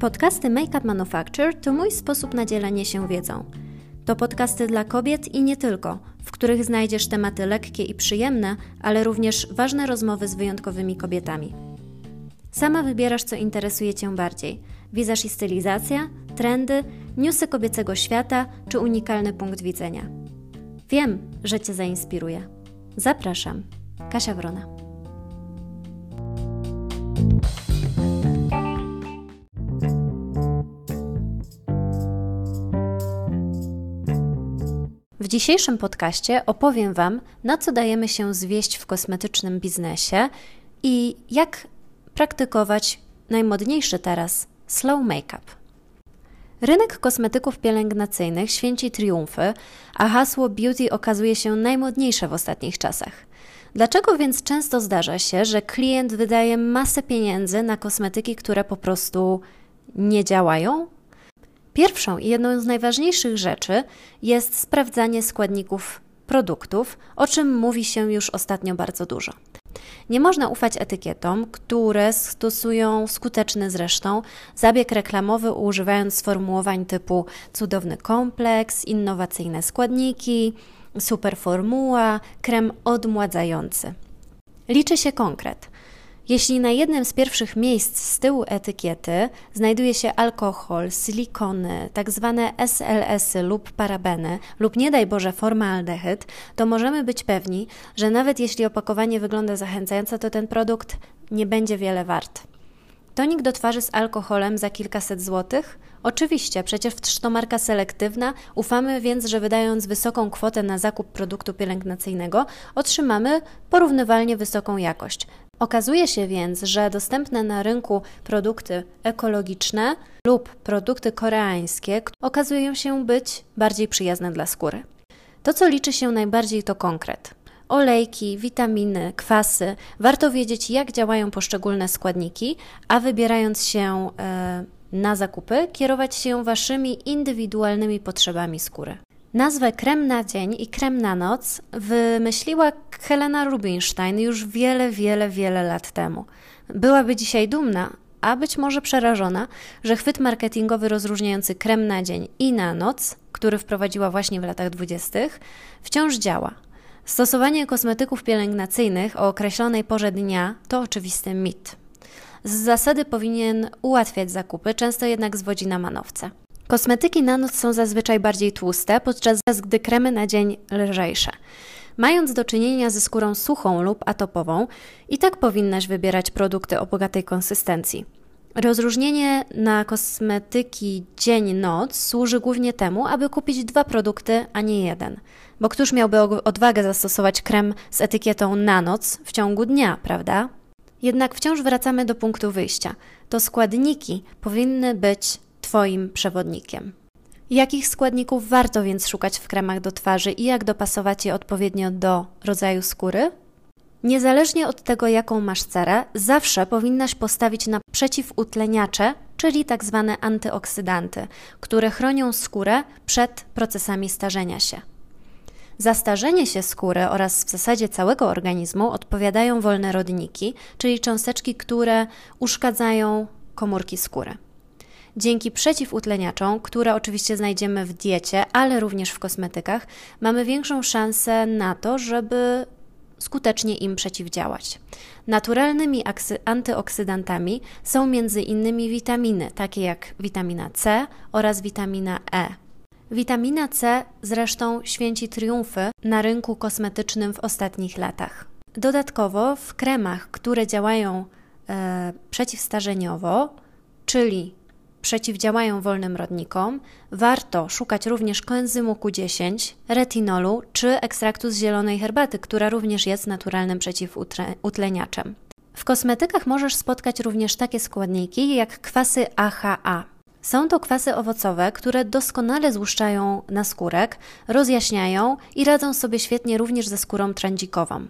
Podcasty Makeup Manufacture to mój sposób na dzielenie się wiedzą. To podcasty dla kobiet i nie tylko, w których znajdziesz tematy lekkie i przyjemne, ale również ważne rozmowy z wyjątkowymi kobietami. Sama wybierasz, co interesuje Cię bardziej: wizaż i stylizacja, trendy, newsy kobiecego świata czy unikalny punkt widzenia. Wiem, że Cię zainspiruje. Zapraszam, Kasia Wrona. W dzisiejszym podcaście opowiem Wam, na co dajemy się zwieść w kosmetycznym biznesie i jak praktykować najmodniejszy teraz slow make-up. Rynek kosmetyków pielęgnacyjnych święci triumfy, a hasło beauty okazuje się najmodniejsze w ostatnich czasach. Dlaczego więc często zdarza się, że klient wydaje masę pieniędzy na kosmetyki, które po prostu nie działają? Pierwszą i jedną z najważniejszych rzeczy jest sprawdzanie składników produktów, o czym mówi się już ostatnio bardzo dużo. Nie można ufać etykietom, które stosują skuteczny zresztą zabieg reklamowy, używając sformułowań typu cudowny kompleks, innowacyjne składniki, super formuła, krem odmładzający. Liczy się konkret. Jeśli na jednym z pierwszych miejsc z tyłu etykiety znajduje się alkohol, silikony, tak zwane SLS-y lub parabeny, lub nie daj Boże formaldehyd, to możemy być pewni, że nawet jeśli opakowanie wygląda zachęcająco, to ten produkt nie będzie wiele wart. Tonik do twarzy z alkoholem za kilkaset złotych? Oczywiście, przecież to marka selektywna, ufamy więc, że wydając wysoką kwotę na zakup produktu pielęgnacyjnego, otrzymamy porównywalnie wysoką jakość. Okazuje się więc, że dostępne na rynku produkty ekologiczne lub produkty koreańskie okazują się być bardziej przyjazne dla skóry. To, co liczy się najbardziej, to konkret. Olejki, witaminy, kwasy. Warto wiedzieć, jak działają poszczególne składniki, a wybierając się e, na zakupy, kierować się Waszymi indywidualnymi potrzebami skóry. Nazwę krem na dzień i krem na noc wymyśliła Helena Rubinstein już wiele, wiele, wiele lat temu. Byłaby dzisiaj dumna, a być może przerażona, że chwyt marketingowy rozróżniający krem na dzień i na noc, który wprowadziła właśnie w latach dwudziestych, wciąż działa. Stosowanie kosmetyków pielęgnacyjnych o określonej porze dnia to oczywisty mit. Z zasady powinien ułatwiać zakupy, często jednak zwodzi na manowce. Kosmetyki na noc są zazwyczaj bardziej tłuste, podczas gdy kremy na dzień lżejsze. Mając do czynienia ze skórą suchą lub atopową, i tak powinnaś wybierać produkty o bogatej konsystencji. Rozróżnienie na kosmetyki dzień-noc służy głównie temu, aby kupić dwa produkty, a nie jeden. Bo któż miałby odwagę zastosować krem z etykietą na noc w ciągu dnia, prawda? Jednak wciąż wracamy do punktu wyjścia. To składniki powinny być Twoim przewodnikiem. Jakich składników warto więc szukać w kremach do twarzy i jak dopasować je odpowiednio do rodzaju skóry? Niezależnie od tego, jaką masz cerę, zawsze powinnaś postawić na przeciwutleniacze, czyli tak zwane antyoksydanty, które chronią skórę przed procesami starzenia się. Za starzenie się skóry oraz w zasadzie całego organizmu odpowiadają wolne rodniki, czyli cząsteczki, które uszkadzają komórki skóry. Dzięki przeciwutleniaczom, które oczywiście znajdziemy w diecie, ale również w kosmetykach, mamy większą szansę na to, żeby skutecznie im przeciwdziałać. Naturalnymi antyoksydantami są m.in. witaminy, takie jak witamina C oraz witamina E. Witamina C zresztą święci triumfy na rynku kosmetycznym w ostatnich latach. Dodatkowo w kremach, które działają e, przeciwstarzeniowo, czyli przeciwdziałają wolnym rodnikom, warto szukać również koenzymu Q10, retinolu czy ekstraktu z zielonej herbaty, która również jest naturalnym przeciwutleniaczem. W kosmetykach możesz spotkać również takie składniki jak kwasy AHA. Są to kwasy owocowe, które doskonale złuszczają naskórek, rozjaśniają i radzą sobie świetnie również ze skórą trędzikową.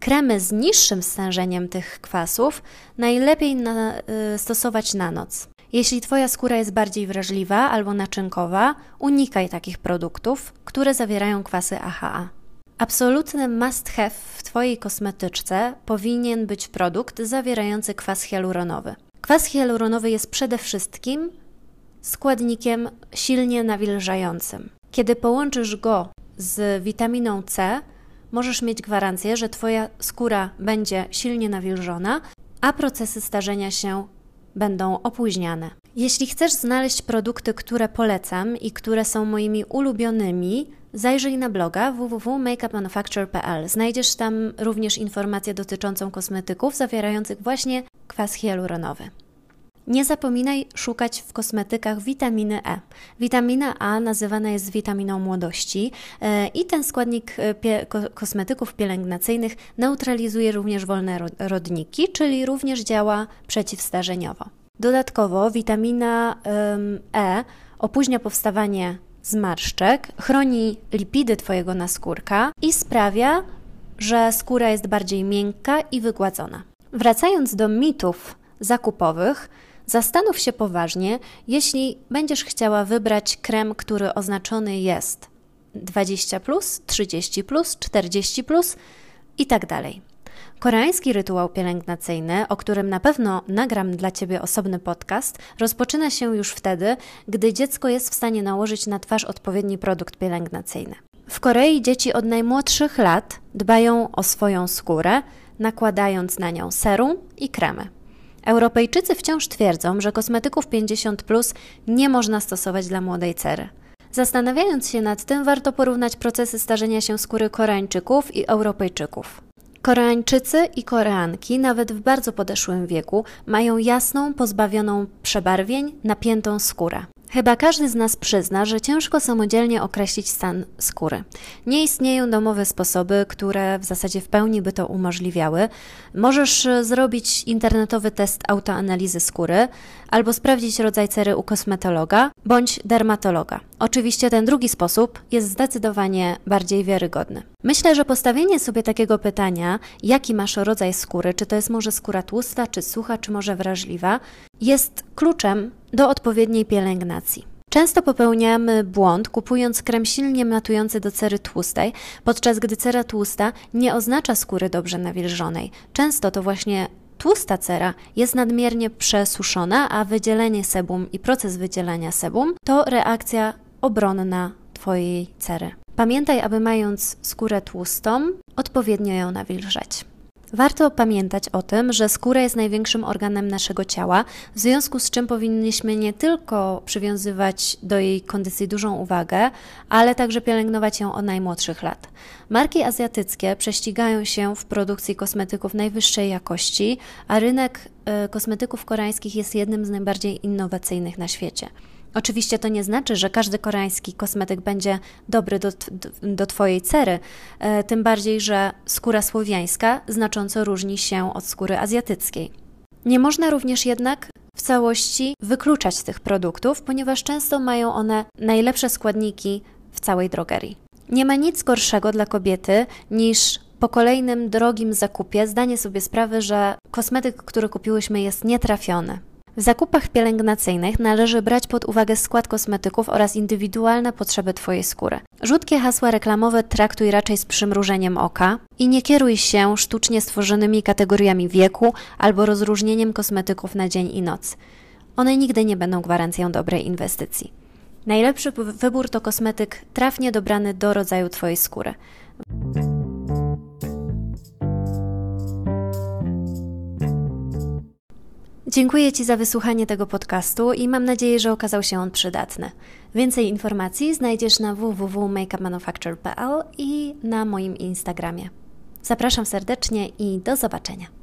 Kremy z niższym stężeniem tych kwasów najlepiej na, y, stosować na noc. Jeśli Twoja skóra jest bardziej wrażliwa albo naczynkowa, unikaj takich produktów, które zawierają kwasy AHA. Absolutny must have w Twojej kosmetyczce powinien być produkt zawierający kwas hialuronowy. Kwas hialuronowy jest przede wszystkim składnikiem silnie nawilżającym. Kiedy połączysz go z witaminą C, możesz mieć gwarancję, że Twoja skóra będzie silnie nawilżona, a procesy starzenia się będą opóźniane. Jeśli chcesz znaleźć produkty, które polecam i które są moimi ulubionymi, zajrzyj na bloga www.makeupmanufacture.pl. Znajdziesz tam również informacje dotyczącą kosmetyków zawierających właśnie kwas hialuronowy. Nie zapominaj szukać w kosmetykach witaminy E. Witamina A nazywana jest witaminą młodości e, i ten składnik e, kosmetyków pielęgnacyjnych neutralizuje również wolne rodniki, czyli również działa przeciwstarzeniowo. Dodatkowo witamina E opóźnia powstawanie zmarszczek, chroni lipidy Twojego naskórka i sprawia, że skóra jest bardziej miękka i wygładzona. Wracając do mitów zakupowych, Zastanów się poważnie, jeśli będziesz chciała wybrać krem, który oznaczony jest 20, 30, 40 i tak dalej. Koreański rytuał pielęgnacyjny, o którym na pewno nagram dla Ciebie osobny podcast, rozpoczyna się już wtedy, gdy dziecko jest w stanie nałożyć na twarz odpowiedni produkt pielęgnacyjny. W Korei dzieci od najmłodszych lat dbają o swoją skórę, nakładając na nią serum i kremy. Europejczycy wciąż twierdzą, że kosmetyków 50 plus nie można stosować dla młodej cery. Zastanawiając się nad tym, warto porównać procesy starzenia się skóry Koreańczyków i Europejczyków. Koreańczycy i Koreanki, nawet w bardzo podeszłym wieku, mają jasną, pozbawioną przebarwień, napiętą skórę. Chyba każdy z nas przyzna, że ciężko samodzielnie określić stan skóry. Nie istnieją domowe sposoby, które w zasadzie w pełni by to umożliwiały. Możesz e, zrobić internetowy test autoanalizy skóry albo sprawdzić rodzaj cery u kosmetologa bądź dermatologa. Oczywiście ten drugi sposób jest zdecydowanie bardziej wiarygodny. Myślę, że postawienie sobie takiego pytania, jaki masz rodzaj skóry, czy to jest może skóra tłusta, czy sucha, czy może wrażliwa, jest kluczem do odpowiedniej pielęgnacji. Często popełniamy błąd, kupując krem silnie matujący do cery tłustej, podczas gdy cera tłusta nie oznacza skóry dobrze nawilżonej. Często to właśnie tłusta cera jest nadmiernie przesuszona, a wydzielenie sebum i proces wydzielania sebum to reakcja obronna Twojej cery. Pamiętaj, aby mając skórę tłustą, odpowiednio ją nawilżać. Warto pamiętać o tym, że skóra jest największym organem naszego ciała, w związku z czym powinniśmy nie tylko przywiązywać do jej kondycji dużą uwagę, ale także pielęgnować ją od najmłodszych lat. Marki azjatyckie prześcigają się w produkcji kosmetyków najwyższej jakości, a rynek y, kosmetyków koreańskich jest jednym z najbardziej innowacyjnych na świecie. Oczywiście to nie znaczy, że każdy koreański kosmetyk będzie dobry do, do, Twojej cery, e, tym bardziej, że skóra słowiańska znacząco różni się od skóry azjatyckiej. Nie można również jednak w całości wykluczać tych produktów, ponieważ często mają one najlepsze składniki w całej drogerii. Nie ma nic gorszego dla kobiety niż po kolejnym drogim zakupie zdanie sobie sprawy, że kosmetyk, który kupiłyśmy, jest nietrafiony. W zakupach pielęgnacyjnych należy brać pod uwagę skład kosmetyków oraz indywidualne potrzeby Twojej skóry. Rzutkie hasła reklamowe traktuj raczej z przymrużeniem oka i nie kieruj się sztucznie stworzonymi kategoriami wieku albo rozróżnieniem kosmetyków na dzień i noc. One nigdy nie będą gwarancją dobrej inwestycji. Najlepszy wybór to kosmetyk trafnie dobrany do rodzaju Twojej skóry. Dziękuję Ci za wysłuchanie tego podcastu i mam nadzieję, że okazał się on przydatny. Więcej informacji znajdziesz na www.makeupmanufacture.pl i na moim Instagramie. Zapraszam serdecznie i do zobaczenia.